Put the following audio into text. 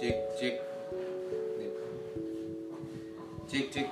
cik cik. Cik cik.